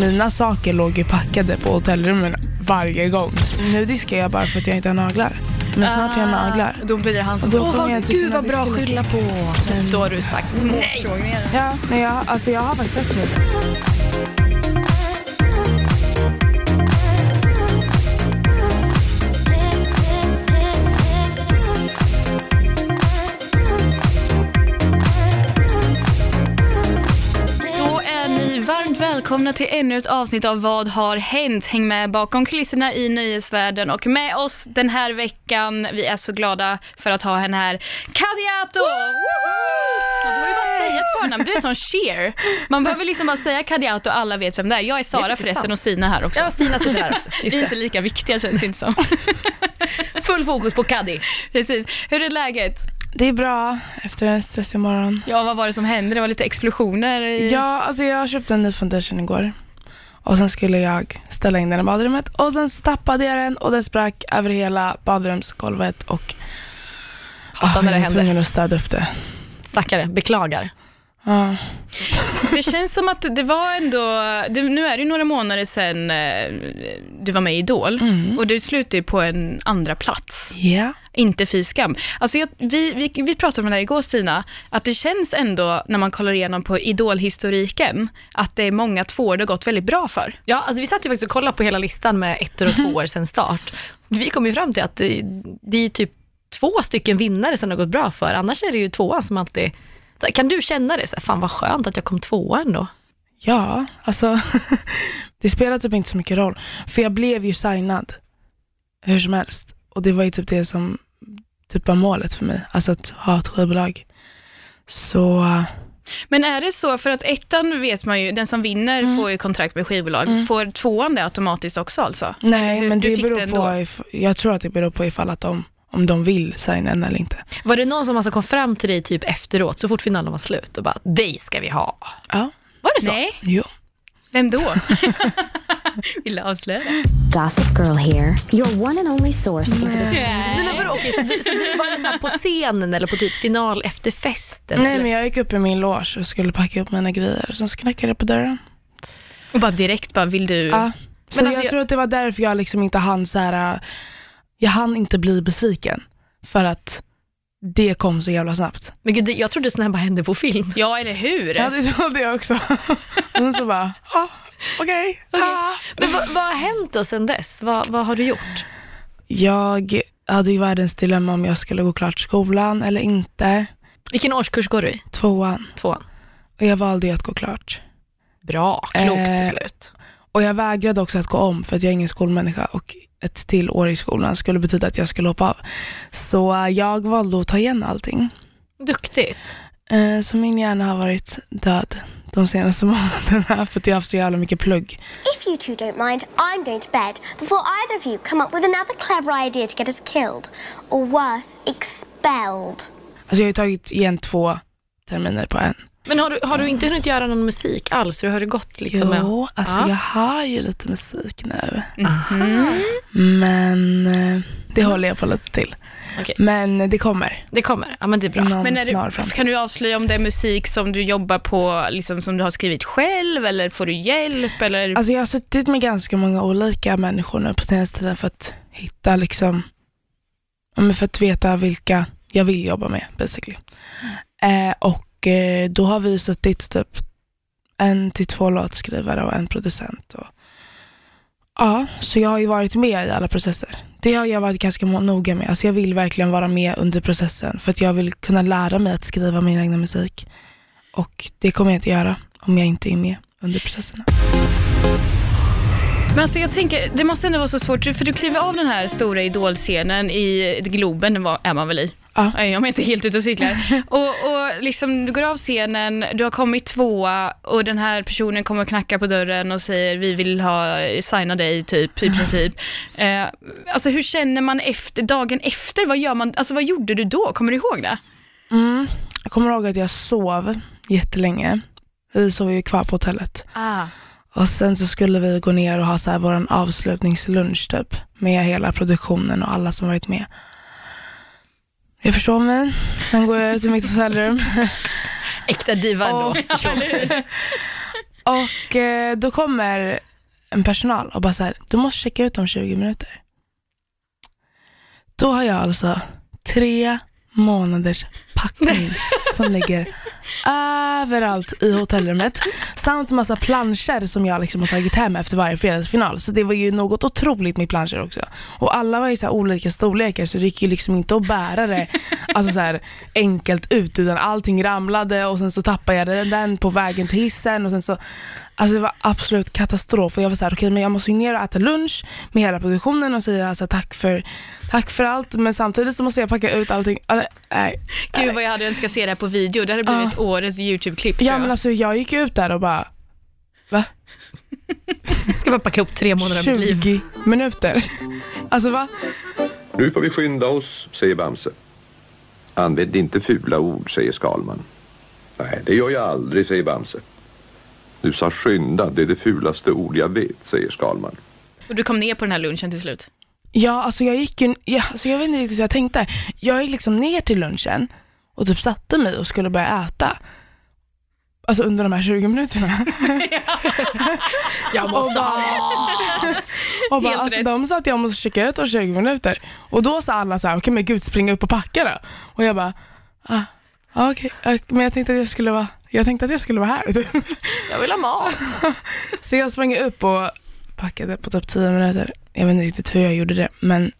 Mina saker låg ju packade på hotellrummen varje gång. Nu diskar jag bara för att jag inte har naglar. Men snart har jag naglar. Då blir det han som Åh, vad, gud vad bra att skylla på. Då har du sagt nej. Ja, men jag, alltså jag har faktiskt sagt det. Välkomna till ännu ett avsnitt av Vad har hänt? Häng med bakom kulisserna i nöjesvärlden och med oss den här veckan. Vi är så glada för att ha henne här. Kadiato! Var det bara säga ett förnamn. Du är som Cher. Man behöver liksom bara säga Kadiato och alla vet vem det är. Jag är Sara är förresten sant. och Stina här också. Ja, Stina sitter där också. Vi är inte lika viktiga känns det inte som. Full fokus på Kaddi. Precis. Hur är läget? Det är bra efter en stressig morgon. Ja, vad var det som hände? Det var lite explosioner i... Ja, alltså jag köpte en ny foundation igår. Och sen skulle jag ställa in den i badrummet och sen så tappade jag den och den sprack över hela badrumsgolvet och Hatar Ah, när det jag var tvungen att städa upp det. Stackare, beklagar. Ja. Det känns som att det var ändå, det, nu är det några månader sedan eh, du var med i Idol och du slutade på en andra plats. Ja. Inte fy skam. Alltså jag, vi, vi, vi pratade om det här igår Stina, att det känns ändå när man kollar igenom på Idol-historiken, att det är många tvåor det har gått väldigt bra för. Ja, alltså vi satt ju faktiskt och kollade på hela listan med ettor och tvåor sedan start. Vi kom ju fram till att det, det är typ två stycken vinnare som det har gått bra för. Annars är det ju tvåan som alltid... Kan du känna det? Så här, Fan vad skönt att jag kom tvåa ändå. Ja, alltså det spelar typ inte så mycket roll. För jag blev ju signad hur som helst. Och det var ju typ det som typ var målet för mig. Alltså att ha ett skivbolag. Så Men är det så, för att ettan vet man ju, den som vinner får ju kontrakt med skivbolag, får tvåan det automatiskt också alltså? nej, Hur- men du det fick beror på, if, jag tror att det beror på ifall att de, om de vill signa en eller inte. Var det någon som alltså kom fram till dig typ efteråt, så fort finalen var slut och bara, dig ska vi ha. Ja, Var det så? Nej, jo. vem då? Vill du avslöja? Gossip Girl here, your one and only source into the Nej, men vadå, okej, så, du, så du var det så här på scenen eller på typ final efter festen? Nej eller? men jag gick upp i min loge och skulle packa upp mina grejer. Sen så knackade det på dörren. Och bara direkt bara, vill du? Ja. Så Men alltså, jag, jag- tror att det var därför jag liksom inte hann så här. Jag hann inte bli besviken. För att det kom så jävla snabbt. Men gud, jag trodde sånt här bara hände på film. Ja, eller hur? Ja, det trodde jag också. Sen så bara, ah, okej. ah. Men vad, vad har hänt då sen dess? Vad, vad har du gjort? Jag hade ju världens dilemma om jag skulle gå klart skolan eller inte. Vilken årskurs går du i? Tvåan. Tvåan. Och jag valde ju att gå klart. Bra, klokt Eh, beslut. Och jag vägrade också att gå om för att jag är ingen skolmänniska och ett till år i skolan skulle betyda att jag skulle hoppa av. Så äh, jag valde att ta igen allting. Duktigt. Eh, Så min hjärna har varit död de senaste månaderna för att jag har haft så jävla mycket plugg. If you two don't mind, I'm going to bed before either of you come up with another clever idea to get us killed. Or worse, expelled. Alltså jag har ju tagit igen två terminer på en. Men har du, har du inte hunnit göra någon musik alls? Hur har det gått? Liksom Jo, alltså Ja. jag har ju lite musik nu. Mhm. Men eh, det håller jag på lite till. Okej. Men det kommer Det kommer. Ja, men det är bra. inom Men framtid. kan du avslöja om det är musik som du jobbar på, liksom, som du har skrivit själv, eller får du hjälp? Eller? Alltså jag har suttit med ganska många olika människor nu på senaste tiden för att hitta liksom, för att veta vilka jag vill jobba med basically. Eh, och eh, Eh, då har vi suttit typ en till två låtskrivare och en producent. Och, ja, så jag har ju varit med i alla processer. Det har jag varit ganska noga med. Alltså jag vill verkligen vara med under processen för att jag vill kunna lära mig att skriva min egna musik. Och det kommer jag inte göra om jag inte är med under processerna. Men alltså jag tänker, det måste ändå vara så svårt, för du kliver av den här stora idolscenen i Globen, var, är man väl i? Ja. Nej, Jag är inte helt ute och cyklar. och, och liksom, du går av scenen, du har kommit tvåa och den här personen kommer och knackar på dörren och säger vi vill ha, signa dig typ i princip. Eh, alltså hur känner man efter, dagen efter, vad gör man, alltså vad gjorde du då? Kommer du ihåg det? Mm. Jag kommer ihåg att jag sov jättelänge. Vi sov ju kvar på hotellet. Ah. Och sen så skulle vi gå ner och ha så här vår avslutningslunch typ. Med hela produktionen och alla som varit med. Jag förstår mig. Sen går jag ut i mitt hotellrum. Äkta diva ändå. Och- Och eh, då kommer en personal och bara så här, du måste checka ut om 20 minuter. Då har jag alltså tre månaders packning som ligger överallt i hotellrummet. Samt massa planscher som jag liksom har tagit hem efter varje fredagsfinal. Så det var ju något otroligt med planscher också. Och alla var ju så här olika storlekar så det gick ju liksom inte att bära det alltså så här enkelt ut utan allting ramlade och sen så tappade jag den, den på vägen till hissen och sen så Alltså det var absolut katastrof och jag var såhär, okej okay, men jag måste ju ner och äta lunch med hela produktionen och säga alltså, tack, för, tack för allt men samtidigt så måste jag packa ut allting. Alltså, nej, Gud vad jag hade önskat se det här på video, det hade blivit Ja. årets YouTube-klipp Ja tror men jag. alltså jag gick ut där och bara, va? Ska bara packa upp tre månader av mitt liv. 20 minuter? Alltså va? Nu får vi skynda oss, säger Bamse. Använd inte fula ord, säger Skalman. Nej, det gör jag aldrig, säger Bamse. Du sa skynda, det är det fulaste ord jag vet, säger Skalman. Och du kom ner på den här lunchen till slut. Ja alltså jag gick ju, ja, alltså jag vet inte riktigt hur jag tänkte. Jag gick liksom ner till lunchen och typ satte mig och skulle börja äta. Alltså under de här 20 minuterna. Jag måste Och ha Och bara, Helt alltså, rätt. de sa att jag måste checka ut om 20 minuter. Och då sa alla så här, okej men gud springa upp och packa då. Och jag bara, ah, okej, ah, men jag tänkte att jag skulle vara, jag tänkte att jag skulle vara här. typ. Jag vill ha mat. Så jag sprang upp och packade på typ 10 minuter. Jag vet inte riktigt hur jag gjorde det, men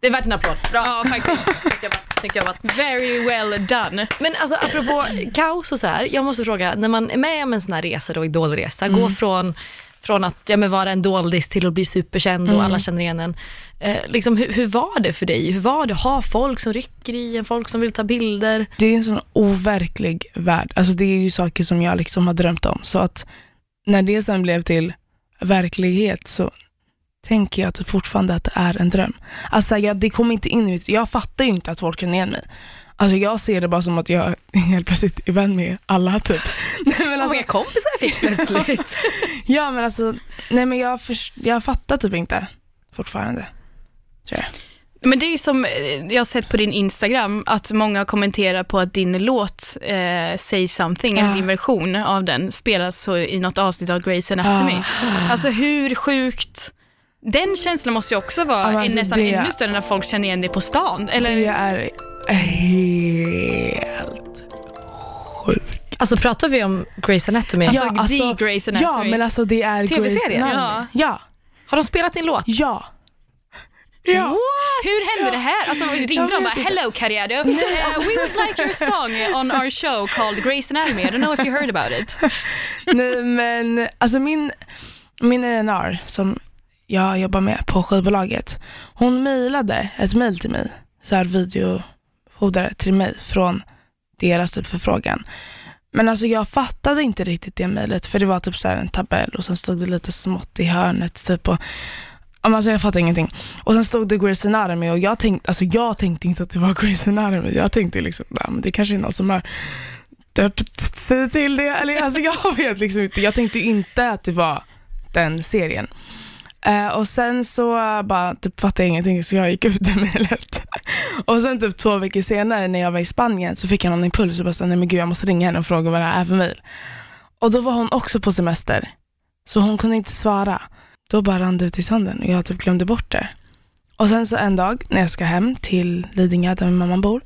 Det är värt en applåd. Bra. Ja, faktiskt. Snyggt jobbat. Snyggt jobbat. Very well done. Men alltså apropå kaos och så här, jag måste fråga, när man är med om en sån här resa, då, idolresa, Mm. gå från, från att ja, men vara en doldis till att bli superkänd Mm. och alla känner igen en. Eh, liksom, hur, hur var det för dig? Hur var det att ha folk som rycker i en, folk som vill ta bilder? det är en sån overklig värld. Alltså det är ju saker som jag liksom har drömt om. Så att när det sen blev till verklighet så tänker jag typ fortfarande att det är en dröm. Alltså jag, det kom inte in i mitt, jag fattar ju inte att folk känner igen mig. Alltså jag ser det bara som att jag helt plötsligt är vän med alla typ. Nej, men alltså, många kompisar jag fick plötsligt? ja men alltså, nej men jag, förs- jag fattar typ inte fortfarande. Tror jag. Men det är ju som eh, jag har sett på din Instagram, att många kommenterar på att din låt eh, Say something, eller Ja. din version av den, spelas så i något avsnitt av Grey's Anatomy. Alltså hur sjukt, den känslan måste ju också vara Ja, alltså nästan det- ännu större när folk känner igen dig på stan. Eller? Det är helt sjukt. Alltså pratar vi om Grey's Anatomy? Alltså, the Grey's Anatomy. Ja men alltså det är TV-serien? Ja. Ja. Har de spelat din låt? Ja. Ja. Hur hände det här? Alltså ringde de bara inte. “Hello Cariado, uh, we would like your song on our show called Grey's Anatomy. I don't know if you heard about it.” Nej men alltså min, min A&R som jag jobbar med på skivbolaget, hon mejlade ett mejl till mig, så här videofodare till mig från deras typ förfrågan. Men alltså jag fattade inte riktigt det mejlet för det var typ så här en tabell och sen stod det lite smått i hörnet typ och Alltså jag fattade ingenting. Och sen stod det Grey's Anatomy och jag tänkte, alltså jag tänkte inte att det var Grey's Anatomy. Jag tänkte liksom, nej, men det kanske är någon som har döpt sig till det. Eller, alltså jag vet liksom inte. Jag tänkte inte att det var den serien. Eh, och sen så bara typ fattade jag ingenting så jag gick ut ur mejlet. och sen typ två veckor senare när jag var i Spanien så fick jag någon impuls och bara sa, nej men gud jag måste ringa henne och fråga vad det här är för mejl. Och då var hon också på semester. Så hon kunde inte svara. Då bara rann det ut i sanden och jag typ glömde bort det. Och sen så en dag när jag ska hem till Lidingö där min mamma bor,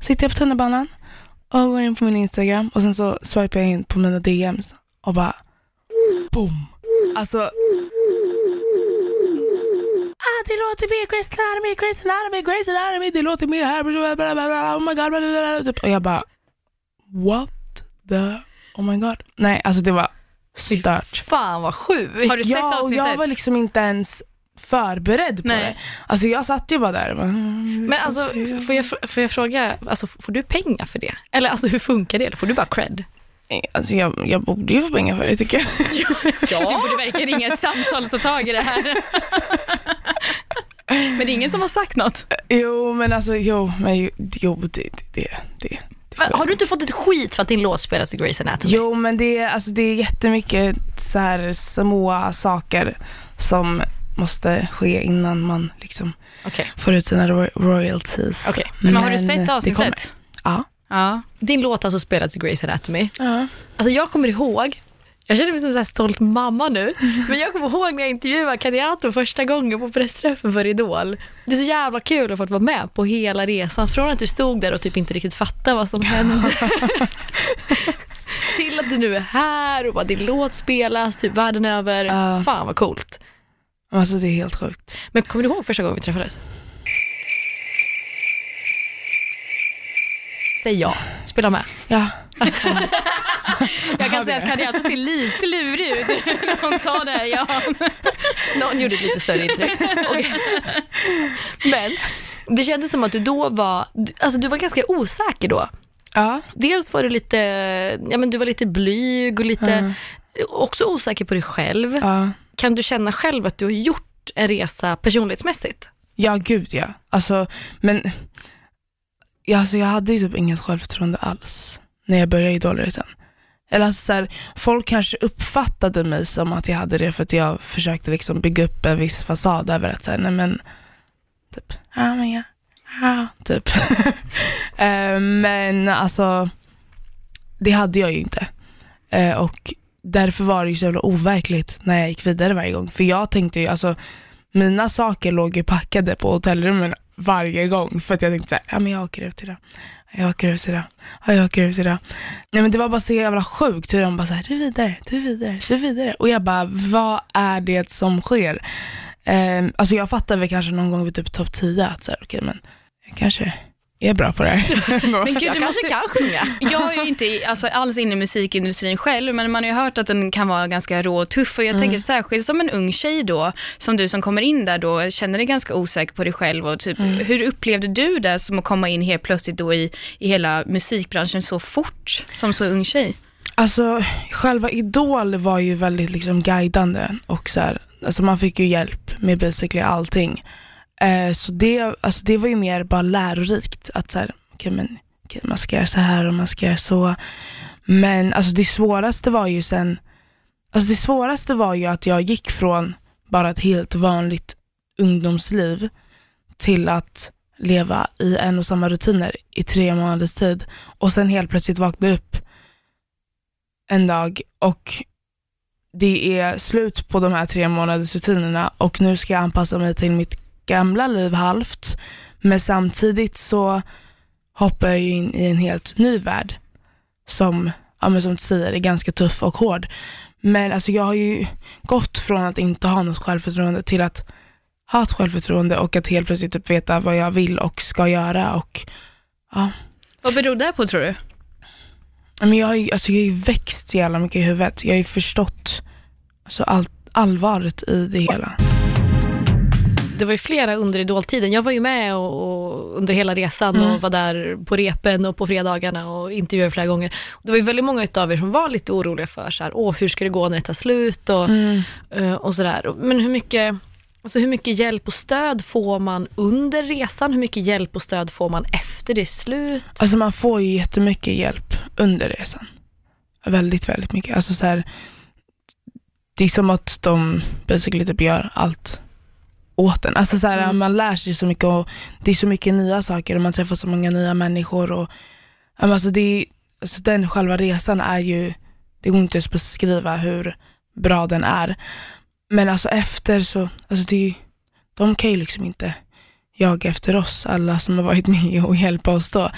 sitter jag på tunnelbanan och går in på min Instagram och sen så swipar jag in på mina DMs och bara boom. Alltså det låter med Grace Anatomy, Grace Anatomy, Grace Anatomy, det låter med här, oh my god, bla, bla, bla, typ. och jag bara what the, oh my god. Nej, alltså det var stört. Fan vad sjukt. Har du sett Ja, och avsnittet? jag var liksom inte ens förberedd på Nej. det. Alltså jag satt ju bara där bara, mm, Men alltså, får jag, får jag fråga, alltså, får du pengar för det? Eller alltså, hur funkar det? Eller får du bara cred? Alltså jag, jag borde ju få pengar för det tycker jag. Du borde verkligen ringa ett samtal och ta tag i det här. Men det är ingen som har sagt något. jo men alltså, jo, men jo det, det, det, Men, har du inte fått ett skit för att din låt spelas i Grey's Anatomy? Jo men det, är- alltså, det är jättemycket så här små saker som måste ske innan man liksom Okej. får ut sina ro- royalties. Okej. Men, har du Men sett det kommer. avsnittet? Ja. Ja. Din låt har alltså spelats i Grey's Anatomy. ja. Alltså jag kommer ihåg, Jag känner mig som en stolt mamma nu. Men jag kommer ihåg när jag intervjuade Kadiatou första gången på pressträffen för Idol. Det är så jävla kul att få vara med på hela resan. Från att du stod där och typ inte riktigt fattade vad som hände. till att du nu är här och bara din låt spelas typ världen över. Ja. Fan vad coolt. Alltså det är helt sjukt. Men kommer du ihåg första gången vi träffades? Säg ja. Spela med. Ja. Jag kan säga att Kadiatou ser lite lurig ut hon sa det. Ja. Någon gjorde ett lite större intryck. Okej. Men det kändes som att du då var, du- alltså du var ganska osäker då. Ja. Dels var du lite, ja men du var lite blyg och lite, också osäker på dig själv. Ja. Kan du känna själv att du har gjort en resa personlighetsmässigt? Ja, gud ja. Alltså, men jag, alltså, jag hade ju typ inget självförtroende alls när jag började i Idolresan. Eller alltså, så här, folk kanske uppfattade mig som att jag hade det för att jag försökte liksom bygga upp en viss fasad över att säga, nej men, typ, ja men ja, ja, typ. Eh, men alltså, det hade jag ju inte. Eh, och därför var det ju så jävla overkligt när jag gick vidare varje gång. För jag tänkte ju, alltså mina saker låg ju packade på hotellrummen varje gång för att jag tänkte såhär, ja men jag åker ut idag. Jag åker ut idag. Ja, jag åker ut idag. Nej men det var bara så jävla sjukt hur de bara såhär, du är vidare, du är vidare, du är vidare. Och jag bara, vad är det som sker? Eh, alltså jag fattar väl kanske någon gång vid typ topp 10 att såhär, okej men jag kanske är bra på det här. Men gud, Jag du kanske måste... kan sjunga. Jag är ju inte alltså, alls inne i musikindustrin själv, men man har ju hört att den kan vara ganska rå och tuff. Och jag tänker särskilt som en ung tjej då, som du som kommer in där då, känner dig ganska osäker på dig själv. Och typ, Hur upplevde du det som att komma in helt plötsligt då i, i hela musikbranschen så fort, som så ung tjej? Alltså själva Idol var ju väldigt liksom guidande och så här, alltså man fick ju hjälp med basically allting. Eh, så det, alltså det var ju mer bara lärorikt att så här, okej men okay, man ska göra så här och man ska göra så. Men alltså det svåraste var ju sen, alltså det svåraste var ju att jag gick från bara ett helt vanligt ungdomsliv till att leva i en och samma rutiner i tre månaders tid och sen helt plötsligt vakna upp en dag och det är slut på de här tre månaders rutinerna och nu ska jag anpassa mig till mitt gamla liv halvt. Men samtidigt så hoppar jag ju in i en helt ny värld som, ja, men som du säger, är ganska tuff och hård. Men alltså jag har ju gått från att inte ha något självförtroende till att ha ett självförtroende och att helt plötsligt typ veta vad jag vill och ska göra. Och, ja. Vad beror det på tror du? Men jag har ju, alltså jag har ju växt så jävla mycket i huvudet. Jag har ju förstått alltså allt, allvaret i det hela. Det var ju flera under idoltiden. Jag var ju med och, och under hela resan Mm. och var där på repen och på fredagarna och intervjuade flera gånger. Det var ju väldigt många av er som var lite oroliga för så här, Åh, hur ska det gå när det tar slut och, Mm. eh, och sådär. Men hur mycket, alltså hur mycket hjälp och stöd får man under resan? Hur mycket hjälp och stöd får man efter det är slut? Alltså man får ju jättemycket hjälp under resan. Väldigt, väldigt mycket. Alltså så här, det är som att de basically typ gör allt åt en. Alltså så här, Mm. Man lär sig så mycket och det är så mycket nya saker och man träffar så många nya människor. Och, alltså det alltså den själva resan är ju, det går inte ens att beskriva hur bra den är. Men alltså efter så, alltså det de kan ju liksom inte jaga efter oss, alla som har varit med och hjälpa oss då.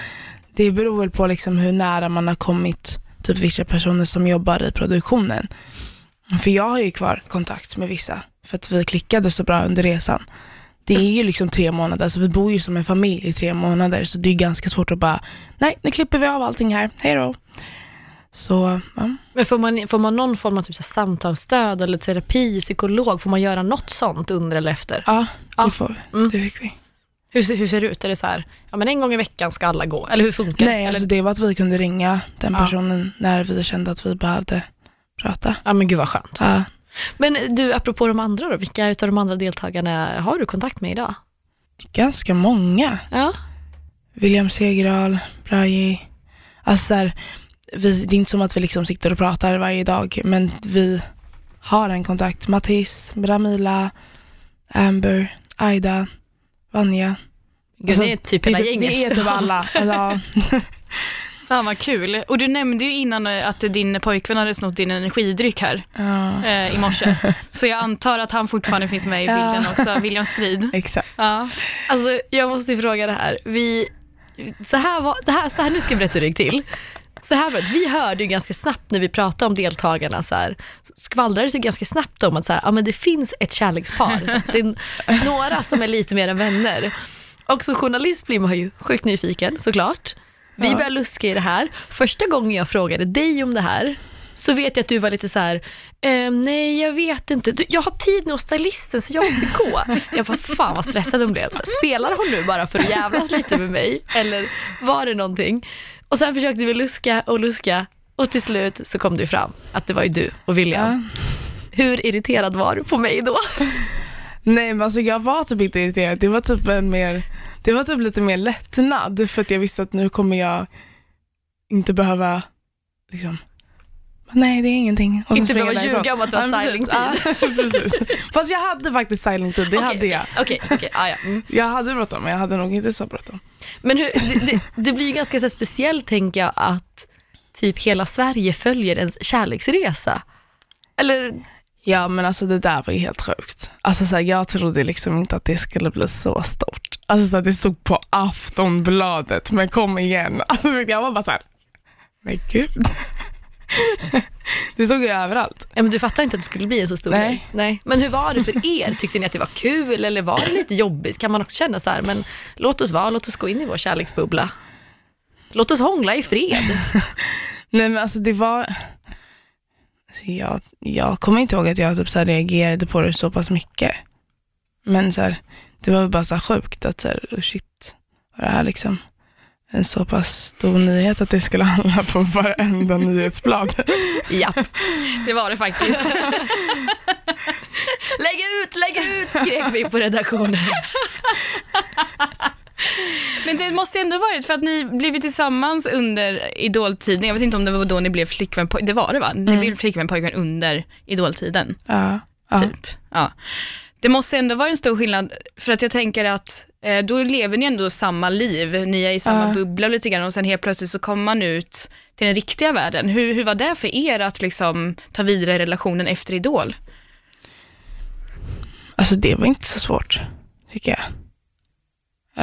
Det beror väl på liksom hur nära man har kommit typ vissa personer som jobbar i produktionen. För jag har ju kvar kontakt med vissa för att vi klickade så bra under resan. Det är ju liksom tre månader, så vi bor ju som en familj i tre månader så det är ganska svårt att bara, nej nu klipper vi av allting här, hej då. Så, ja. Men får man, får man någon form av typ så samtalsstöd eller terapi, psykolog? Får man göra något sånt under eller efter? Ja, det Ja. får vi. Mm. Det fick vi. Hur, ser- hur ser det ut? Är det så här, ja men en gång i veckan ska alla gå? Eller hur funkar det? Nej, alltså det var att vi kunde ringa den Ja. personen när vi kände att vi behövde prata. Ja men gud vad skönt. Ja. Men du, apropå de andra då, vilka av de andra deltagarna har du kontakt med idag? Ganska många. Ja. William Segerdahl, Braji. Alltså så här, vi, det är inte som att vi liksom sitter och pratar varje dag, men vi har en kontakt. Mattis, Bramila, Amber, Aida, Vanja. Gud, Alltså, det är typ Det hela är, typ- gänget. det är typ alla. Alltså, Fan vad kul. Och du nämnde ju innan eh, att din pojkvän hade snott din energidryck här Ja, eh, i morse. Så jag antar att han fortfarande finns med i bilden också, William Strid. exakt. Ja. Alltså, jag måste ju fråga det här. Vi, så här, var, det här, så här nu ska jag berätta hur det gick till. Så här var det, vi hörde ju ganska snabbt när vi pratade om deltagarna, så här, skvallrades ju ganska snabbt om att så här, ja, men det finns ett kärlekspar. Det är några som är lite mer än vänner. Och som journalist blir man ju sjukt nyfiken såklart. Vi Ja. började luska i det här. Första gången jag frågade dig om det här, så vet jag att du var lite så här, ehm, nej jag vet inte, du, jag har tid nu hos stylisten så jag måste gå. Jag bara, fan vad stressad hon blev. Så här, Spelar hon nu bara för att jävlas lite med mig? Eller var det någonting? Och sen försökte vi luska och luska och till slut så kom det fram att det var ju du och William. Ja. Hur irriterad var du på mig då? Nej men alltså jag var typ inte irriterad. Det var typ en mer, det var typ lite mer lättnad för att jag visste att nu kommer jag inte behöva liksom Nej det är ingenting. Och Inte behöva ljuga om att du har stylingtid. Ja, precis. Fast jag hade faktiskt stylingtid, det Okej, hade jag. Okej, okej, ah, ja. mm. Jag hade bråttom men jag hade nog inte så bråttom. Men hur, det, det, det blir ju ganska så speciellt tänker jag att typ hela Sverige följer ens kärleksresa. Eller Ja men alltså det där var ju helt sjukt. Alltså så här, jag trodde liksom inte att det skulle bli så stort. Alltså att det stod på Aftonbladet, men kom igen. Alltså jag var bara så här, men gud. Det stod ju överallt. Ja, men du fattar inte att det skulle bli en så stor Nej. grej? Nej. Men hur var det för er? Tyckte ni att det var kul eller var det lite jobbigt? Kan man också känna så här, men låt oss vara, låt oss gå in i vår kärleksbubbla. Låt oss hångla i fred. Nej men alltså det var, alltså, jag, jag kommer inte ihåg att jag typ så reagerade på det så pass mycket. Men så här, det var bara så sjukt att så här, oh shit, var det här liksom en så pass stor nyhet att det skulle handla på varenda nyhetsblad. Japp. Det var det faktiskt. Lägg ut, lägg ut, skrek vi på redaktionen. Men det måste ändå varit för att ni blev tillsammans under idoltiden. Jag vet inte om det var då ni blev flickvän, det var det va? Ni blev flickvän pojkvän under idoltiden. Ja, ja. Typ. Ja. Det måste ändå vara en stor skillnad, för att jag tänker att eh, då lever ni ändå samma liv, ni är i samma Ja. bubbla lite grann och sen helt plötsligt så kommer man ut till den riktiga världen. Hur, hur var det för er att liksom ta vidare relationen efter Idol? Alltså det var inte så svårt, tycker jag.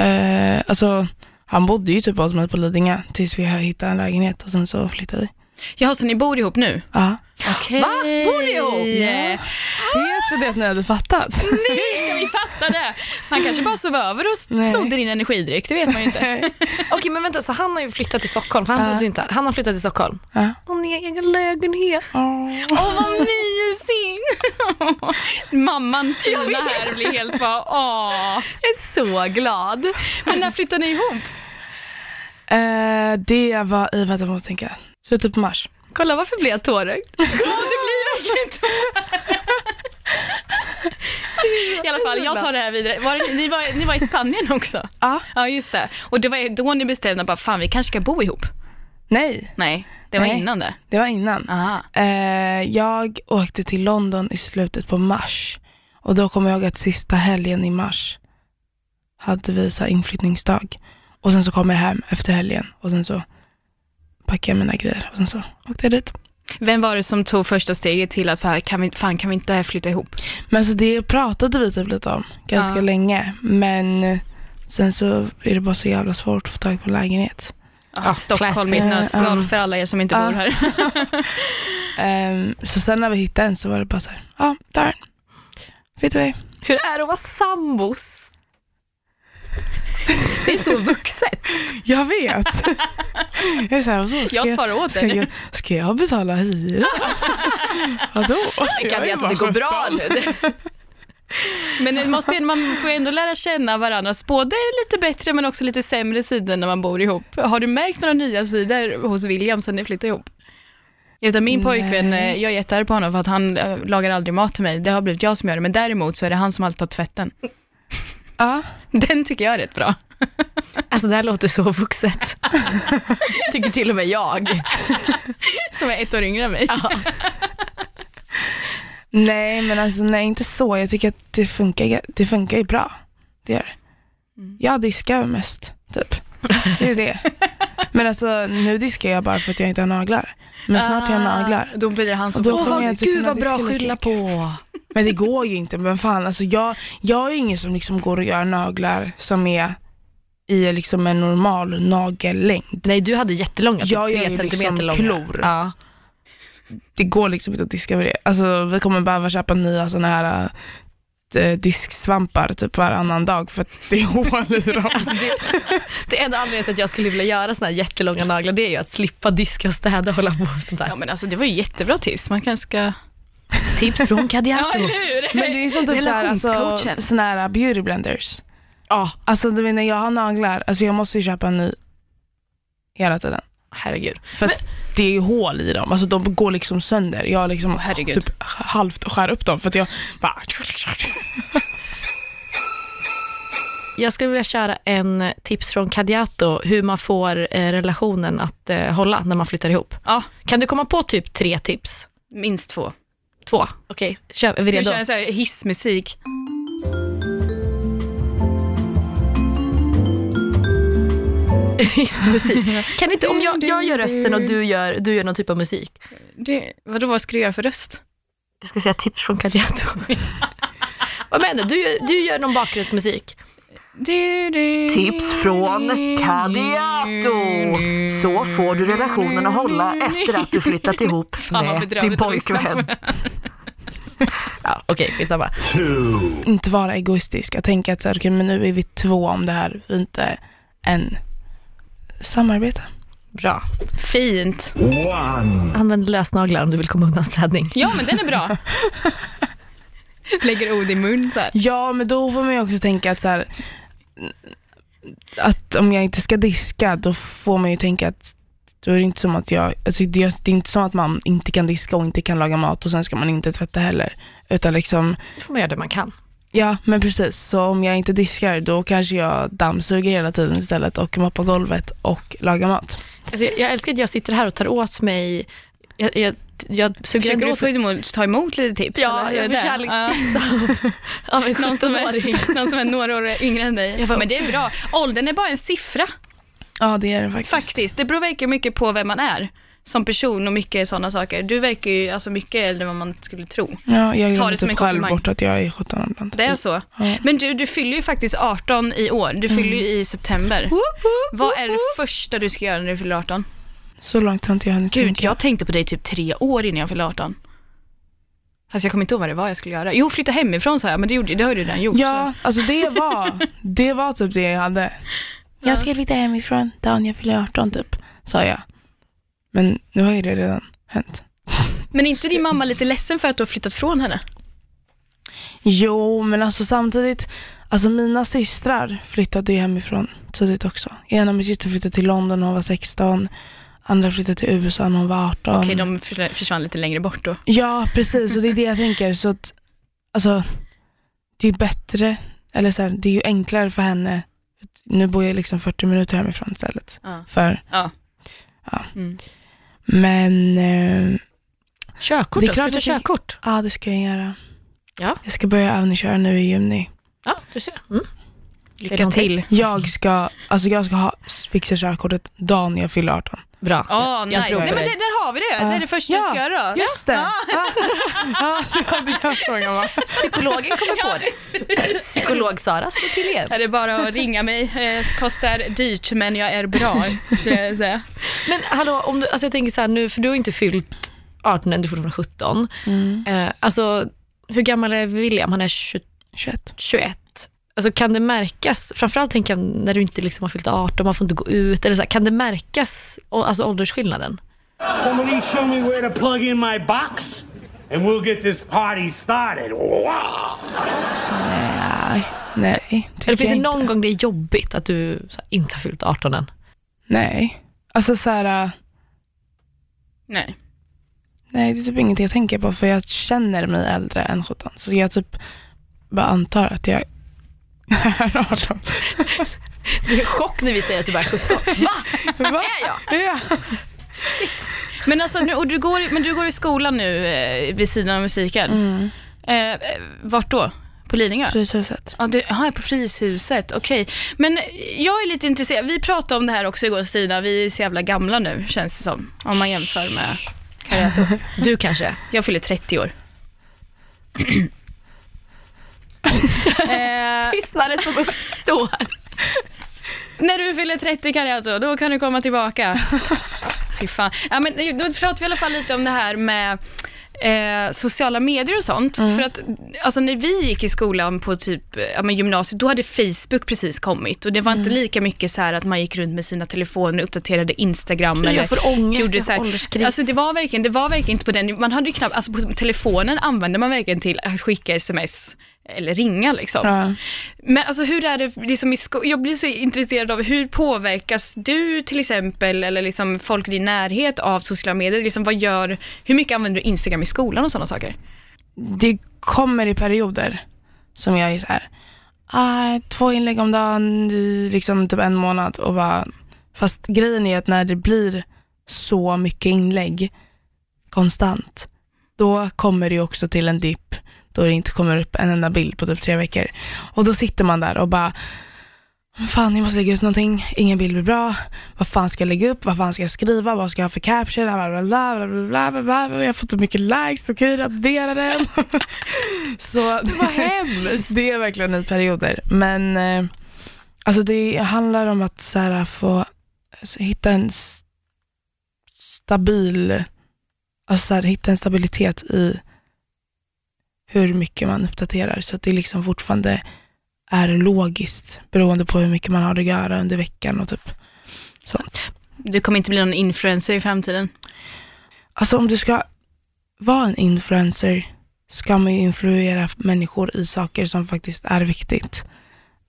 Eh, alltså han bodde ju typ hos mig på Lidingö tills vi hittade en lägenhet och sen så flyttade vi. Jaha, så ni bor ihop nu? Ja. Okej. Va? Bor ni ihop? Ja. Trodde att ni hade fattat. Hur ska vi fatta det? Han kanske bara sov över och Nej. snodde din energidryck, det vet man ju inte. Okej, men vänta, så han har ju flyttat till Stockholm, för han bodde ju inte här. Han har flyttat till Stockholm. Ja. Och ni har egen lägenhet. Åh, vad mysigt! Mamman Stina här blir helt bara, åh. Jag är så glad. Men när flyttade ni ihop? Eh, det var i, vänta jag måste tänka, slutet på mars. Kolla, varför blir jag tårögd? Åh, det blir verkligen inte I alla fall, jag tar det här vidare. Var det, ni, var, ni var i Spanien också? Ja. Ja, just det. Och det var då ni bestämde bara, fan vi kanske ska bo ihop? Nej, Nej, det var Nej. innan det. det var innan. Aha. Eh, jag åkte till London i slutet på mars och då kommer jag ihåg att sista helgen i mars hade vi så inflyttningsdag och sen så kom jag hem efter helgen och sen så packade jag mina grejer och sen så åkte jag dit. Vem var det som tog första steget till att fan kan vi, fan, kan vi inte flytta ihop? Men så det pratade vi typ lite om ganska Ja. länge men sen så är det bara så jävla svårt att få tag på en lägenhet. Ja, Stockholm i ett nötskal för alla er som inte Ja. bor här. Ehm, så sen när vi hittade en så var det bara så här, ja där flyttar vi. Hur är det att vara sambos? Det är så vuxet. Jag vet. jag är så här, vadå, ska Jag svarar åt ska dig. jag, ska jag betala hyra? Vadå? Jag kan är veta att det går bra 17. nu. Men det måste, man får ändå lära känna varandras både lite bättre men också lite sämre sidor när man bor ihop. Har du märkt några nya sidor hos William sen ni flyttade ihop? Jag vet att min pojkvän, Nej. eh, jag är jättearg på honom för att han eh, lagar aldrig mat till mig. Det har blivit jag som gör det, men däremot så är det han som alltid tar tvätten. Ja, Den tycker jag är rätt bra. Alltså det här låter så vuxet. Tycker till och med jag. Som är ett år yngre än mig. Ja. nej men alltså nej inte så. Jag tycker att det funkar, det funkar ju bra. Det gör. Mm. Jag diskar mest typ. Det är det. Men alltså nu diskar jag bara för att jag inte har naglar. Men snart har jag naglar. Då blir det han som Och då får kommer jag inte Gud kunna vad bra att skylla på. Men det går ju inte. Men fan, alltså jag, jag är ingen som liksom går och gör naglar som är i liksom en normal nagellängd. Nej, du hade jättelånga, typ Jag tre ju centimeter liksom långa. klor. Ja. Det går liksom inte att diska med det. Alltså vi kommer behöva köpa nya sådana här disksvampar typ varannan dag för att det är hål i dem. Alltså, det, det enda anledningen till att jag skulle vilja göra såna här jättelånga naglar, det är ju att slippa diska och städa och hålla på och sånt där. Ja men alltså det var ju jättebra tips. Man kanske ska... Tips från Kadiato. hur? Men det är som typ såhär, alltså, såna här beauty blenders. Ja, Alltså du vet när jag har naglar, alltså jag måste ju köpa en ny hela tiden. Herregud. För att det är ju hål i dem, alltså de går liksom sönder. Jag liksom herregud. typ halvt skär upp dem för att jag bara... Jag skulle vilja köra en tips från Kadiato, hur man får eh, relationen att eh, hålla när man flyttar ihop. Ja, Kan du komma på typ tre tips? minst två. Två? Okej, kör. Är vi Ska vi redo? köra så här hissmusik? musik. Kan inte, om jag, jag gör rösten och du gör, du gör någon typ av musik. Det, vadå, vad ska du göra för röst? Jag ska säga tips från Kadiato. Vad menar du? Du gör, du gör någon bakgrundsmusik. Tips från Kadiato. Så får du relationen att hålla efter att du flyttat ihop med din pojkvän. Ja, Okej, skitsamma. inte vara egoistisk. Jag tänker att så här, okej, men nu är vi två om det här, vi är inte en samarbete. Bra. Fint. Använd lösnaglar om du vill komma undan städning. Ja, men den är bra. Lägger ord i mun så här. Ja, men då får man ju också tänka att så här, att om jag inte ska diska, då får man ju tänka att då är det inte som att jag, alltså det, är- det är inte som att man inte kan diska och inte kan laga mat och sen ska man inte tvätta heller. Utan liksom, Då får man göra det man kan. Ja men precis, så om jag inte diskar då kanske jag dammsuger hela tiden istället och moppar golvet och lagar mat. Alltså, jag, jag älskar att jag sitter här och tar åt mig, jag, jag, jag suger Försöker ändå du få emot, ta emot lite tips? Ja, eller? jag får kärlekstips av, av en. Någon som, 17-åring. är, någon som är några år yngre än dig. Bara- Men det är bra. Åldern är bara en siffra Ja det är det faktiskt. faktiskt. Det beror verkar mycket på vem man är som person och mycket sådana saker. Du verkar ju alltså mycket äldre än vad man skulle tro. Ja, jag glömmer typ själv bort att jag är 17 ibland. Det är så. Ja. Men du, du fyller ju faktiskt 18 i år. Du fyller ju i september. Vad är det första du ska göra när du fyller 18? Så långt har inte jag hunnit Gud, tänka. jag tänkte på dig typ tre år innan jag fyllde 18. Fast jag kommer inte ihåg vad det var jag skulle göra. Jo, flytta hemifrån sa jag, men det, gjorde, det har du redan gjort. Ja, alltså det var, det var typ det jag hade. Jag ska flytta hemifrån dagen jag fyller 18 typ, sa jag. Men nu har ju det redan hänt. Men är inte din mamma lite ledsen för att du har flyttat från henne? Jo, men alltså samtidigt, alltså mina systrar flyttade ju hemifrån tidigt också. Ena av min syster flyttade till London när hon var 16, andra flyttade till USA när hon var 18. Okej, de för- försvann lite längre bort då. Ja, precis. Och det är det jag tänker. Så att, alltså, det är ju bättre, eller så här, det är ju enklare för henne. Nu bor jag liksom 40 minuter hemifrån istället. Ja. För, Ja. Ja. Mm. Men eh, Körkort Det är då? Ska klart du ta körkort? ja, det ska jag göra. Ja. Jag ska börja övningsköra nu i juni. Ja, du ser. Mm. Lycka till. Jag ska, alltså jag ska ha, fixa körkortet dagen jag fyller 18. Bra. Jag nice. tror Nej, men det, där har vi det. Det är det första du Ja, ska göra då. Just det! Ja, ja, det det var. Psykologen kommer på det. Psykolog-Sara slår till igen. Är det bara att ringa mig. Eh, kostar dyrt, men jag är bra. Men hallå, om du, alltså jag tänker så här nu, för du har inte fyllt 18 än, du är fortfarande 17. Mm. Eh, alltså, hur gammal är William? Han är 20, 21. 21. Alltså kan det märkas, framförallt tänker jag när du inte liksom har fyllt 18, man får inte gå ut, eller så här, kan det märkas, alltså åldersskillnaden? Somebody show me where to plug in my box, and we'll get this party started. Wow. Nej, nej. Eller finns det någon inte. gång det är jobbigt att du så här, inte har fyllt 18 än? Nej. Alltså så här, äh, Nej. nej det är typ inget jag tänker på för jag känner mig äldre än 17. Så jag typ bara antar att jag är 18. Det är chock när vi säger att du bara är 17. Va? Va? Är jag? Ja. Men alltså, nu, och du går, men du går i skolan nu eh, vid sidan av musiken. Mm. Eh, vart då? På Lidingö? Fryshuset. Ja, du, aha, på Fryshuset, okej. Men jag är lite intresserad, vi pratade om det här också igår Stina, vi är ju så jävla gamla nu känns det som, om man jämför med Karato. Du kanske? Jag fyller 30 år. eh, Tystnaden som uppstår. när du fyller 30 Karato, då kan du komma tillbaka. Fy fan. Ja, men då pratar vi i alla fall lite om det här med eh, sociala medier och sånt. För att alltså, när vi gick i skolan på typ ja, men gymnasiet, då hade Facebook precis kommit och det var inte lika mycket så här att man gick runt med sina telefoner och uppdaterade Instagram. Jag eller får ångest, gjorde jag så här. Alltså det var verkligen, det var verkligen inte på den, man hade knappt, alltså på telefonen använde man verkligen till att skicka sms eller ringa liksom. Ja. Men alltså hur är det liksom i sko- jag blir så intresserad av hur påverkas du till exempel eller liksom folk i din närhet av sociala medier? Liksom vad gör, hur mycket använder du Instagram i skolan och sådana saker? Det kommer i perioder som jag är så här, ah, två inlägg om dagen i liksom typ en månad och bara, fast grejen är att när det blir så mycket inlägg konstant, då kommer det också till en dipp då det inte kommer upp en enda bild på typ tre veckor. Och då sitter man där och bara, fan jag måste lägga upp någonting, ingen bild blir bra, vad fan ska jag lägga upp, vad fan ska jag skriva, vad ska jag ha för caption, bla bla bla, bla, bla, bla jag har fått så mycket likes, okej okay, radera den. så det var hemskt. det är verkligen i perioder. Men eh, alltså det handlar om att så här, få alltså, hitta en stabil, alltså så här, hitta en stabilitet i hur mycket man uppdaterar så att det liksom fortfarande är logiskt beroende på hur mycket man har att göra under veckan och typ sånt. Du kommer inte bli någon influencer i framtiden. Alltså om du ska vara en influencer ska man ju influera människor i saker som faktiskt är viktigt.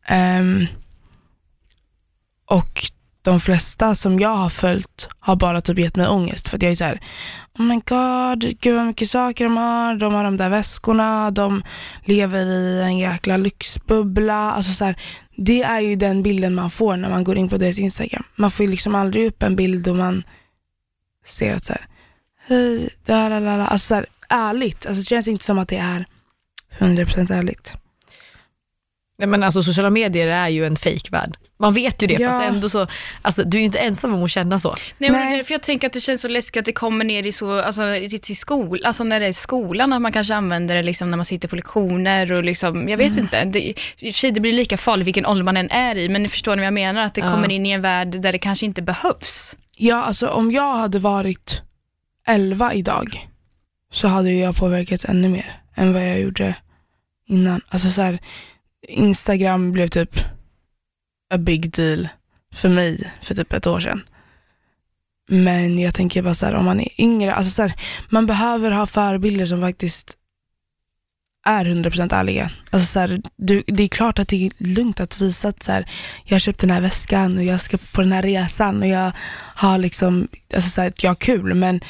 Ehm, och de flesta som jag har följt har bara typ gett mig ångest för att jag är så här, oh my god, gud vad mycket saker de har, de har de där väskorna, de lever i en jäkla lyxbubbla. Alltså så här, det är ju den bilden man får när man går in på deras Instagram. Man får ju liksom aldrig upp en bild då man ser att så här, hej, da, la, la, la. Alltså så här, ärligt, alltså det känns inte som att det är 100% ärligt. Nej, men alltså, sociala medier är ju en fejkvärld. Man vet ju det, Ja. fast ändå så, alltså, du är ju inte ensam om att känna så. Nej, men Nej. det är därför jag tänker att det känns så läskigt att det kommer ner i så, alltså till, skol, alltså när det är skolan, att man kanske använder det liksom när man sitter på lektioner och liksom, jag vet Mm. inte. Det, det blir lika farligt vilken ålder man än är i, men ni förstår ni vad jag menar? Att det Ja. kommer in i en värld där det kanske inte behövs. Ja, alltså om jag hade varit 11 idag så hade ju jag påverkats ännu mer än vad jag gjorde innan. Alltså så här, Instagram blev typ a big deal för mig för typ ett år sedan. Men jag tänker bara så här, om man är yngre, alltså så här, man behöver ha förebilder som faktiskt är 100% ärliga. Alltså så här, du, det är klart att det är lugnt att visa att så här, jag har köpt den här väskan och jag ska på den här resan och jag har liksom, alltså så här, jag har kul men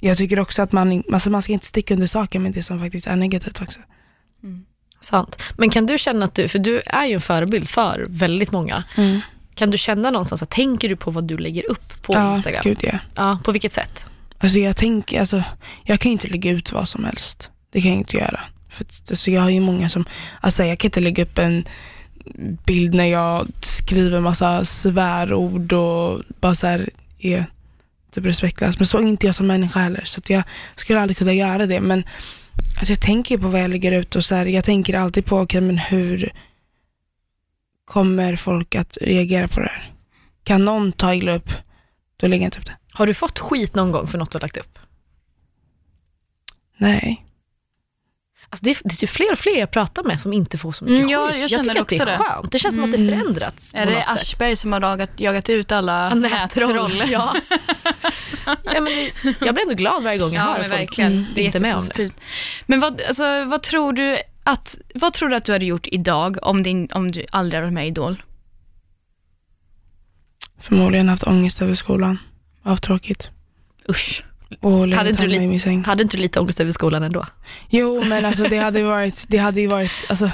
jag tycker också att man, alltså man ska inte sticka under saker med det som faktiskt är negativt också. Mm. Sant. Men kan du känna att du, för du är ju en förebild för väldigt många, kan du känna någonstans, att tänker du på vad du lägger upp på ja, Instagram? gud ja. Ja, på vilket sätt? Alltså jag tänker, alltså, jag kan ju inte lägga ut vad som helst. Det kan jag inte göra. För alltså, jag har ju många som, alltså jag kan inte lägga upp en bild när jag skriver massa svärord och bara så här är typ respektlös. Men så är inte jag som människa heller. Så jag skulle aldrig kunna göra det. Men alltså jag tänker på vad jag lägger ut och så här, jag tänker alltid på, okej men hur kommer folk att reagera på det här? Kan någon ta illa upp, då lägger jag inte upp det. Har du fått skit någon gång för något du har lagt upp? Nej. Alltså det, är, det är typ fler och fler jag pratar med som inte får så mycket Mm, ja, skit. jag känner tycker också att det är det. skönt. Det känns som att det Mm. förändrats Är på det något sätt. Aschberg som har jagat, jagat ut alla nättroll? Ja. ja, men det- jag blir ändå glad varje gång jag Ja, hör men folk verkligen. mm, det är inte med om det. Men vad, alltså, vad, tror du att, vad tror du att du hade gjort idag om, din, om du aldrig hade varit med i Idol? Förmodligen haft ångest över skolan. Haft tråkigt. Usch. Och Hade inte du i min säng. Hade inte du lite ångest över skolan ändå? Jo, men alltså det hade ju varit, det hade ju varit, alltså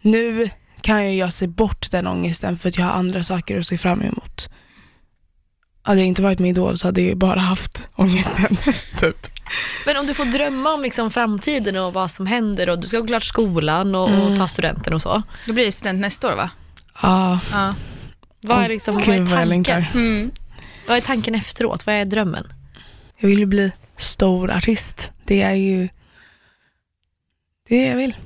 nu kan ju jag se bort den ångesten för att jag har andra saker att se fram emot. Hade jag inte varit med i Idol så hade jag bara haft ångesten. typ. Men om du får drömma om liksom framtiden och vad som händer och du ska gå klart skolan och, Mm. och ta studenten och så. Då blir det student nästa år va? Ja, Ja. Vad är, liksom, vad är vad längtar. tanken? Mm. Vad är tanken efteråt? Vad är drömmen? Jag vill ju bli stor artist. Det är ju det jag vill.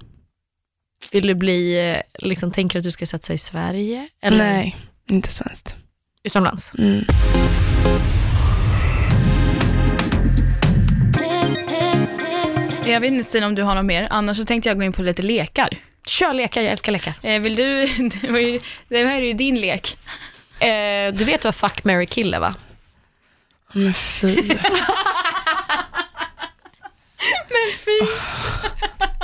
Vill du bli, eh, liksom, tänker du att du ska satsa i Sverige? Eller Nej, inte svenskt. Utomlands? Mm. Jag vet inte Stina om du har något mer, annars så tänkte jag gå in på lite lekar. Kör lekar, jag älskar lekar. Eh, vill du, det, här är ju din lek. Eh, du vet vad fuck, marry, kill är va? Men fy. Men fy.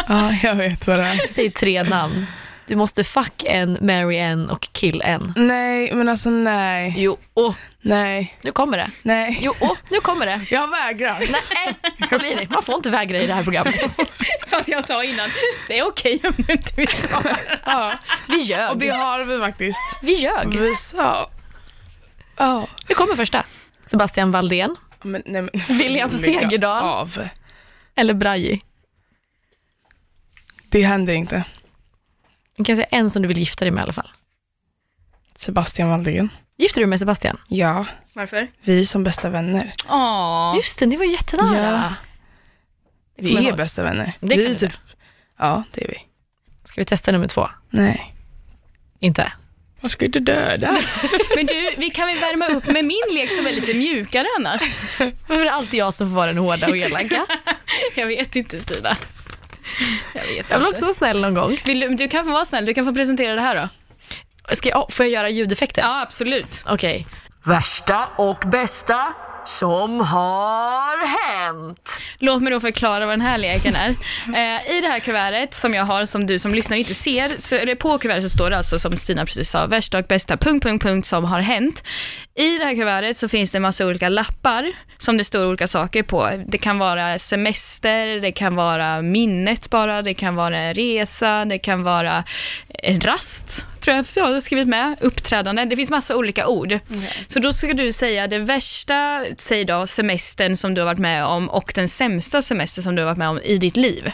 Ja, jag vet vad det är. Säg tre namn. Du måste fuck en, marry en och kill en. Nej, men alltså nej. Jo, åh, Nej, nu kommer det. nej. Jo, åh, nu kommer det. Jag vägrar. Nej, det? Man får inte vägra i det här programmet. Fast jag sa innan, det är okej om du inte vill svara. Ja, Vi och ljög. det har vi faktiskt. Vi ljög. Vi sa. Ja. Nu kommer första. Sebastian Valdén Men, nej, men, William Segerdahl. Av. eller Braji? Det händer inte. Du kan säga en som du vill gifta dig med i alla fall. Sebastian Valdén. Gifter du dig med Sebastian? Ja, Varför? vi är som bästa vänner. Åh. Just det, ni var jättenära. Ja. Det kommer jag Vi är ihåg. bästa vänner. Det vi kan är vi typ, Ja, det är vi. Ska vi testa nummer två? Nej. Inte? Vad ska du döda? Men du, vi kan väl värma upp med min lek som är lite mjukare annars? Varför är det alltid jag som får vara den hårda och elaka? Jag vet inte Stina. Jag vet Jag vill inte. också vara snäll någon gång. Vill du, du kan få vara snäll, du kan få presentera det här då. Ska jag, oh, får jag göra ljudeffekter? Ja, absolut. Okej. Värsta och bästa som har hänt. Låt mig då förklara vad den här leken är. Eh, I det här kuvertet som jag har, som du som lyssnar inte ser, så är det på kuvertet så står det alltså som Stina precis sa, värsta och bästa, punkt, punkt, punkt som har hänt. I det här kuvertet så finns det en massa olika lappar som det står olika saker på. Det kan vara semester, det kan vara minnet bara, det kan vara en resa, det kan vara en rast, tror jag jag har skrivit med, uppträdande. Det finns massa olika ord. Så då ska du säga det värsta, säg då semestern som du har varit med om och den sämsta semester som du har varit med om i ditt liv.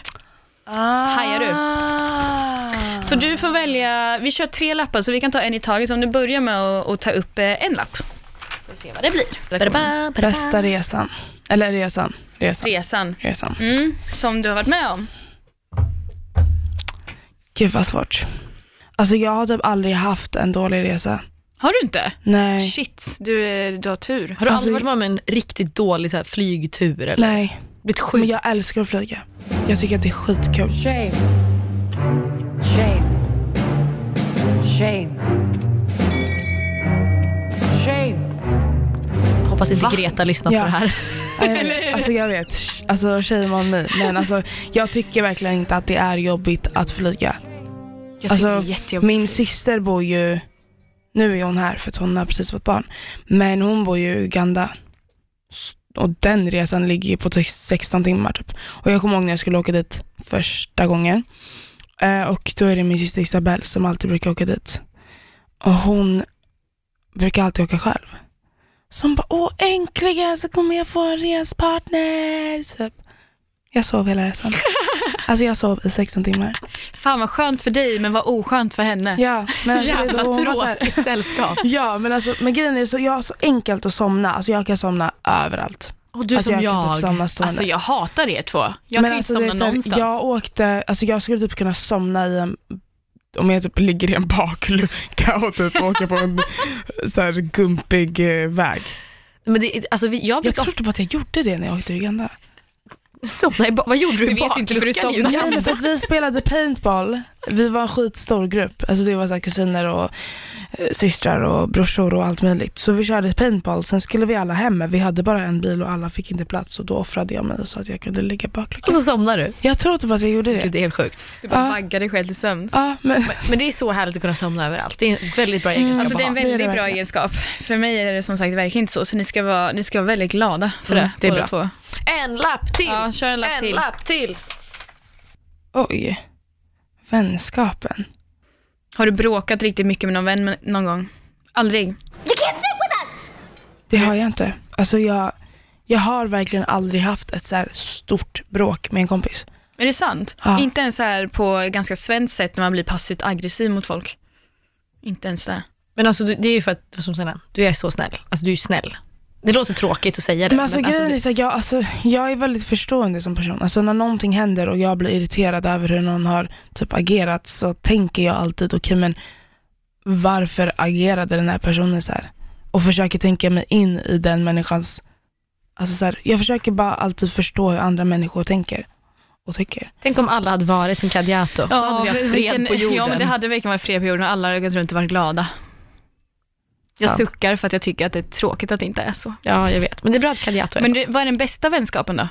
Hajar du? Så du får välja, vi kör tre lappar så vi kan ta en i taget. Så om du börjar med att, att ta upp eh, en lapp. Får se vad det blir. Bästa resan. Eller resan. Resan. Resan. Resan. Mm, som du har varit med om. Gud vad svårt. Alltså jag har typ aldrig haft en dålig resa. Har du inte? Nej. Shit, du, är- du har tur. Har du Alltså, aldrig varit med om en riktigt dålig så här, flygtur? Eller? Nej. Blivit sjuk? Men jag älskar att flyga. Jag tycker att det är skitkul. Shame. Shame. Shame. Shame. Hoppas inte Va? Greta lyssnar Ja. på det här. Ja, jag vet. Alltså jag vet. Alltså shame on me. Men alltså jag tycker verkligen inte att det är jobbigt att flyga. Jag tycker Alltså, det är jättejobbigt. Min syster bor ju, nu är hon här för att hon har precis fått barn, men hon bor ju i Uganda. Och den resan ligger på typ 16 timmar typ. Och jag kommer ihåg när jag skulle åka dit första gången. Eh, och då är det min syster Isabelle som alltid brukar åka dit. Och hon brukar alltid åka själv. Så hon bara, åh äntligen så kommer jag få en respartner. Typ. Jag sov hela resan. alltså jag sov i 16 timmar. Fan vad skönt för dig, men vad oskönt för henne. Ja, men alltså, Jävla tråkigt sällskap. Ja, men alltså, men grejen är så, jag har så enkelt att somna. Alltså jag kan somna överallt. Och du alltså, som jag. Kan jag. typ somna stående. Alltså jag hatar er två. Jag men kan alltså, du somna vet, någonstans. Jag åkte, alltså jag skulle typ kunna somna i en om jag typ ligger i en baklucka och typ åker på en så här gumpig eh, väg. Men det, alltså, vi, jag Jag brukar tror typ att jag gjorde det när jag åkte till Uganda. Somna i Vad gjorde du Du i bakluckan i somnade. Nej Uganda? men för att vi spelade paintball, vi var en skitstor grupp. Alltså det var så här kusiner och eh, systrar och brorsor och allt möjligt. Så vi körde paintball, sen skulle vi alla hem men vi hade bara en bil och alla fick inte plats och då offrade jag mig så att jag kunde ligga Och bakluckan. så somnar du. Jag tror typ att jag gjorde Gud, det. det är helt sjukt. Du bara Ja. vaggar dig själv till sömns. Ja men Men det är så härligt att kunna somna överallt. Det är en väldigt bra Mm. egenskap Alltså det är en att ha. väldigt det bra verkligen. egenskap. För mig är det som sagt verkligen inte så, så ni ska vara, ni ska vara väldigt glada för Mm, det. det är båda bra. Två. En lapp till! Ja, kör en lapp en till. lapp till! oj. Vänskapen. Har du bråkat riktigt mycket med någon vän någon gång? Aldrig? You can't sit with us! Det har jag inte. Alltså jag, jag har verkligen aldrig haft ett så här stort bråk med en kompis. Är det sant? Ja. Inte ens så här på ganska svenskt sätt när man blir passivt aggressiv mot folk? Inte ens det? Men alltså det är ju för att, som säger, du är så snäll. Alltså du är snäll. Det låter tråkigt att säga det. Men alltså, grejen det- är så här, jag, alltså, jag är väldigt förstående som person. Alltså när någonting händer och jag blir irriterad över hur någon har typ agerat så tänker jag alltid, okej men varför agerade den här personen så här? Och försöker tänka mig in i den människans, alltså så här, jag försöker bara alltid förstå hur andra människor tänker och tycker. Tänk om alla hade varit som Kadiato. Då hade vi haft fred vilken- på jorden. Ja, men det hade verkligen varit fred på jorden och alla hade gått runt och varit glada. Jag suckar för att jag tycker att det är tråkigt att det inte är så. Ja, jag vet. Men det är bra att Kadiato är Men så. det, vad är den bästa vänskapen då?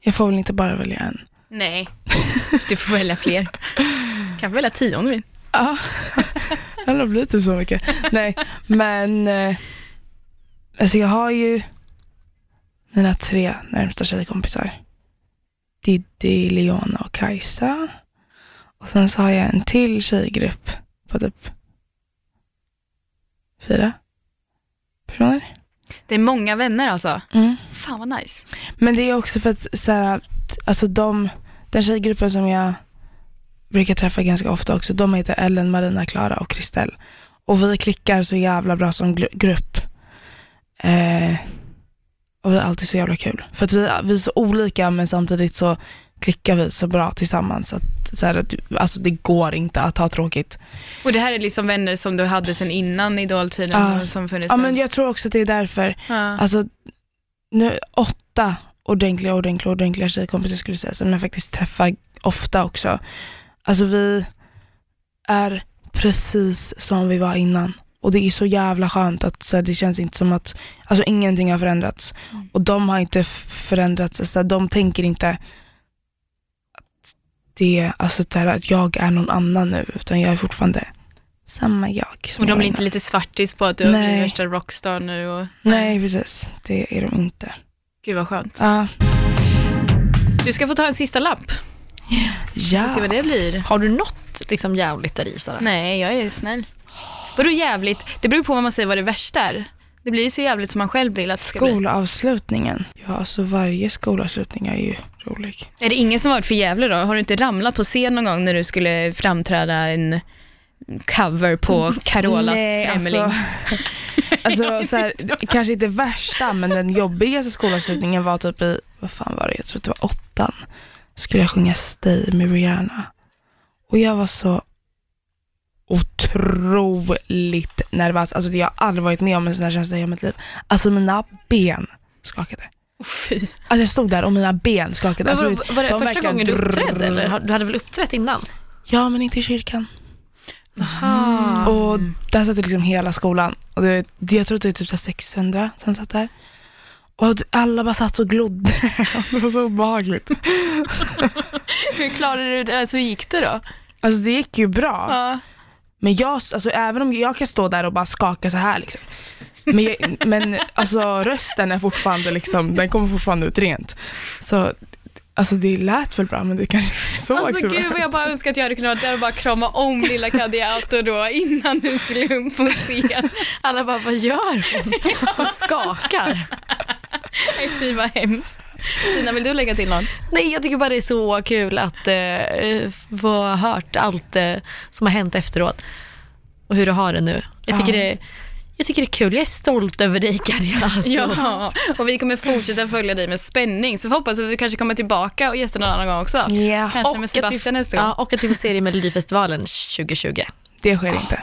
Jag får väl inte bara välja en. Nej, du får välja fler. Kan få välja tio om du vill. Ja, har blivit typ så mycket. Nej, men eh, alltså jag har ju mina tre närmsta tjejkompisar. Diddy, Leona och Kajsa. Och sen så har jag en till tjejgrupp på typ fyra personer. Det är många vänner alltså. Mm. Fan vad nice. Men det är också för att så här, att, alltså de, den tjejgruppen som jag brukar träffa ganska ofta också, de heter Ellen, Marina, Klara och Kristel. Och vi klickar så jävla bra som grupp. Eh, och vi är alltid så jävla kul. För att vi, vi är så olika men samtidigt så klickar vi så bra tillsammans. Så att, så här, att, alltså det går inte att ha tråkigt. Och det här är liksom vänner som du hade sedan innan idoltiden Ja. och som funnits Ja men jag tror också att det är därför. ja. Alltså, nu, åtta ordentliga, ordentliga, ordentliga tjejkompisar skulle jag säga, som jag faktiskt träffar ofta också. Alltså vi är precis som vi var innan. Och det är så jävla skönt att så här, det känns inte som att, alltså ingenting har förändrats. Och de har inte förändrats, alltså, de tänker inte det, alltså det här, att jag är någon annan nu, utan jag är fortfarande samma jag. Som och de blir inte innan. lite svartis på att du har blivit Nej. värsta rockstar nu och... Nej precis, det är de inte. Gud vad skönt. Ja. Du ska få ta en sista lapp. Ja. Se vad det blir. Har du något liksom jävligt där i Sara? Nej, jag är snäll. Vadå jävligt? Det beror på vad man säger vad det värsta är. Det blir ju så jävligt som man själv vill att det ska bli. Skolavslutningen. Ja, alltså varje skolavslutning är ju rolig. Är det ingen som varit för jävlig då? Har du inte ramlat på scen någon gång när du skulle framträda en cover på Carolas Främling? alltså, alltså så här, kanske inte värsta, men den jobbigaste skolavslutningen var typ i, vad fan var det, jag tror att det var åttan. Skulle jag sjunga Stay med Rihanna. Och jag var så otroligt nervös. Alltså jag har aldrig varit med om en sån här känsla i hela mitt liv. Alltså mina ben skakade. Fy. Alltså jag stod där och mina ben skakade. Men Alltså, var, var det de första verkligen gången du uppträdde eller? Du hade väl uppträtt innan? Ja, men inte i kyrkan. Aha. Och där satt liksom hela skolan. Och det, jag tror att det är typ så här 600 som satt där. Och alla bara satt och glodde. det var så obehagligt. Hur klarade du det? Alltså, hur gick det då? Alltså det gick ju bra. Ja. Men jag, alltså, även om jag kan stå där och bara skaka så här liksom. Men, jag, men alltså rösten är fortfarande liksom, den kommer fortfarande ut rent. Så alltså det lät väl bra men det kanske såg Alltså så gud vad jag bara önskar att jag hade kunnat vara där och bara krama om lilla Kadiato då innan du skulle upp på scen. Alla bara, vad gör hon? Som skakar. Nej fy vad hemskt. Stina vill du lägga till någon? Nej, jag tycker bara det är så kul att eh, få ha hört allt eh, som har hänt efteråt. Och hur du har det nu. Jag tycker, Ja. det, jag tycker det är kul. Jag är stolt över dig Kariato. Ja, och vi kommer fortsätta följa dig med spänning. Så vi hoppas att du kanske kommer tillbaka och gästar någon annan gång också. Ja, Kanske med att vi, Sebastian nästa gång. ja, och att vi får se dig i Melodifestivalen 2020. det sker inte.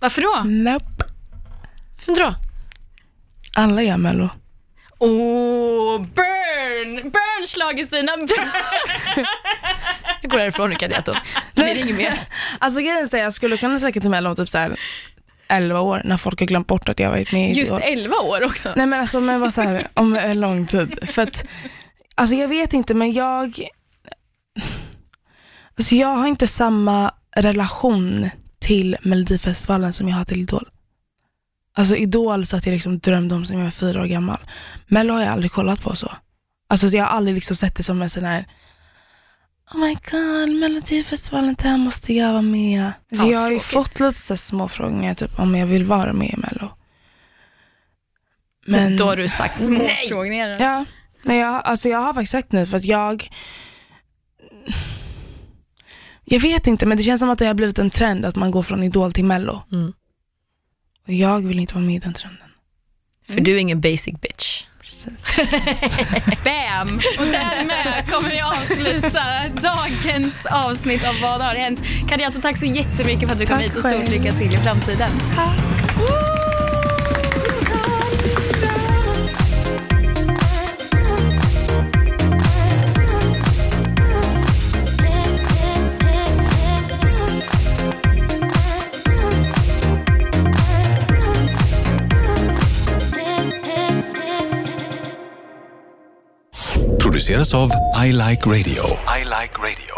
Varför då? Nope. Varför inte då? Alla gör mello. Åh, burn! Burn schlager-Stina, burn! Jag går härifrån nu Kadiato. Det blir inget mer. Alltså grejen är att jag skulle kunna söka till mello om typ så här 11 år när folk har glömt bort att jag varit med i Just Idol. 11 år också. Nej men alltså men vad så här, om en lång tid. För att, alltså jag vet inte men jag, alltså jag har inte samma relation till Melodifestivalen som jag har till Idol. Alltså Idol så att jag liksom drömde om som jag var fyra år gammal. Mello har jag aldrig kollat på så. Alltså jag har aldrig liksom sett det som en sån här Oh my god, Melodifestivalen, där måste jag vara med. Alltså Ja, jag har ju fått lite så små frågor typ om jag vill vara med i Mello. Men, Då har du sagt nej. Småfrågningar. Ja, men jag, alltså jag har faktiskt sagt nej för att jag Jag vet inte men det känns som att det har blivit en trend att man går från Idol till Mello. Mm. Och jag vill inte vara med i den trenden. För du är ingen basic bitch. Precis. Bam! Och därmed kommer vi avsluta dagens avsnitt av Vad har hänt? Kadiatou, tack så jättemycket för att du kom Tack hit och stort lycka till i framtiden. Produceras av I Like Radio. I like radio.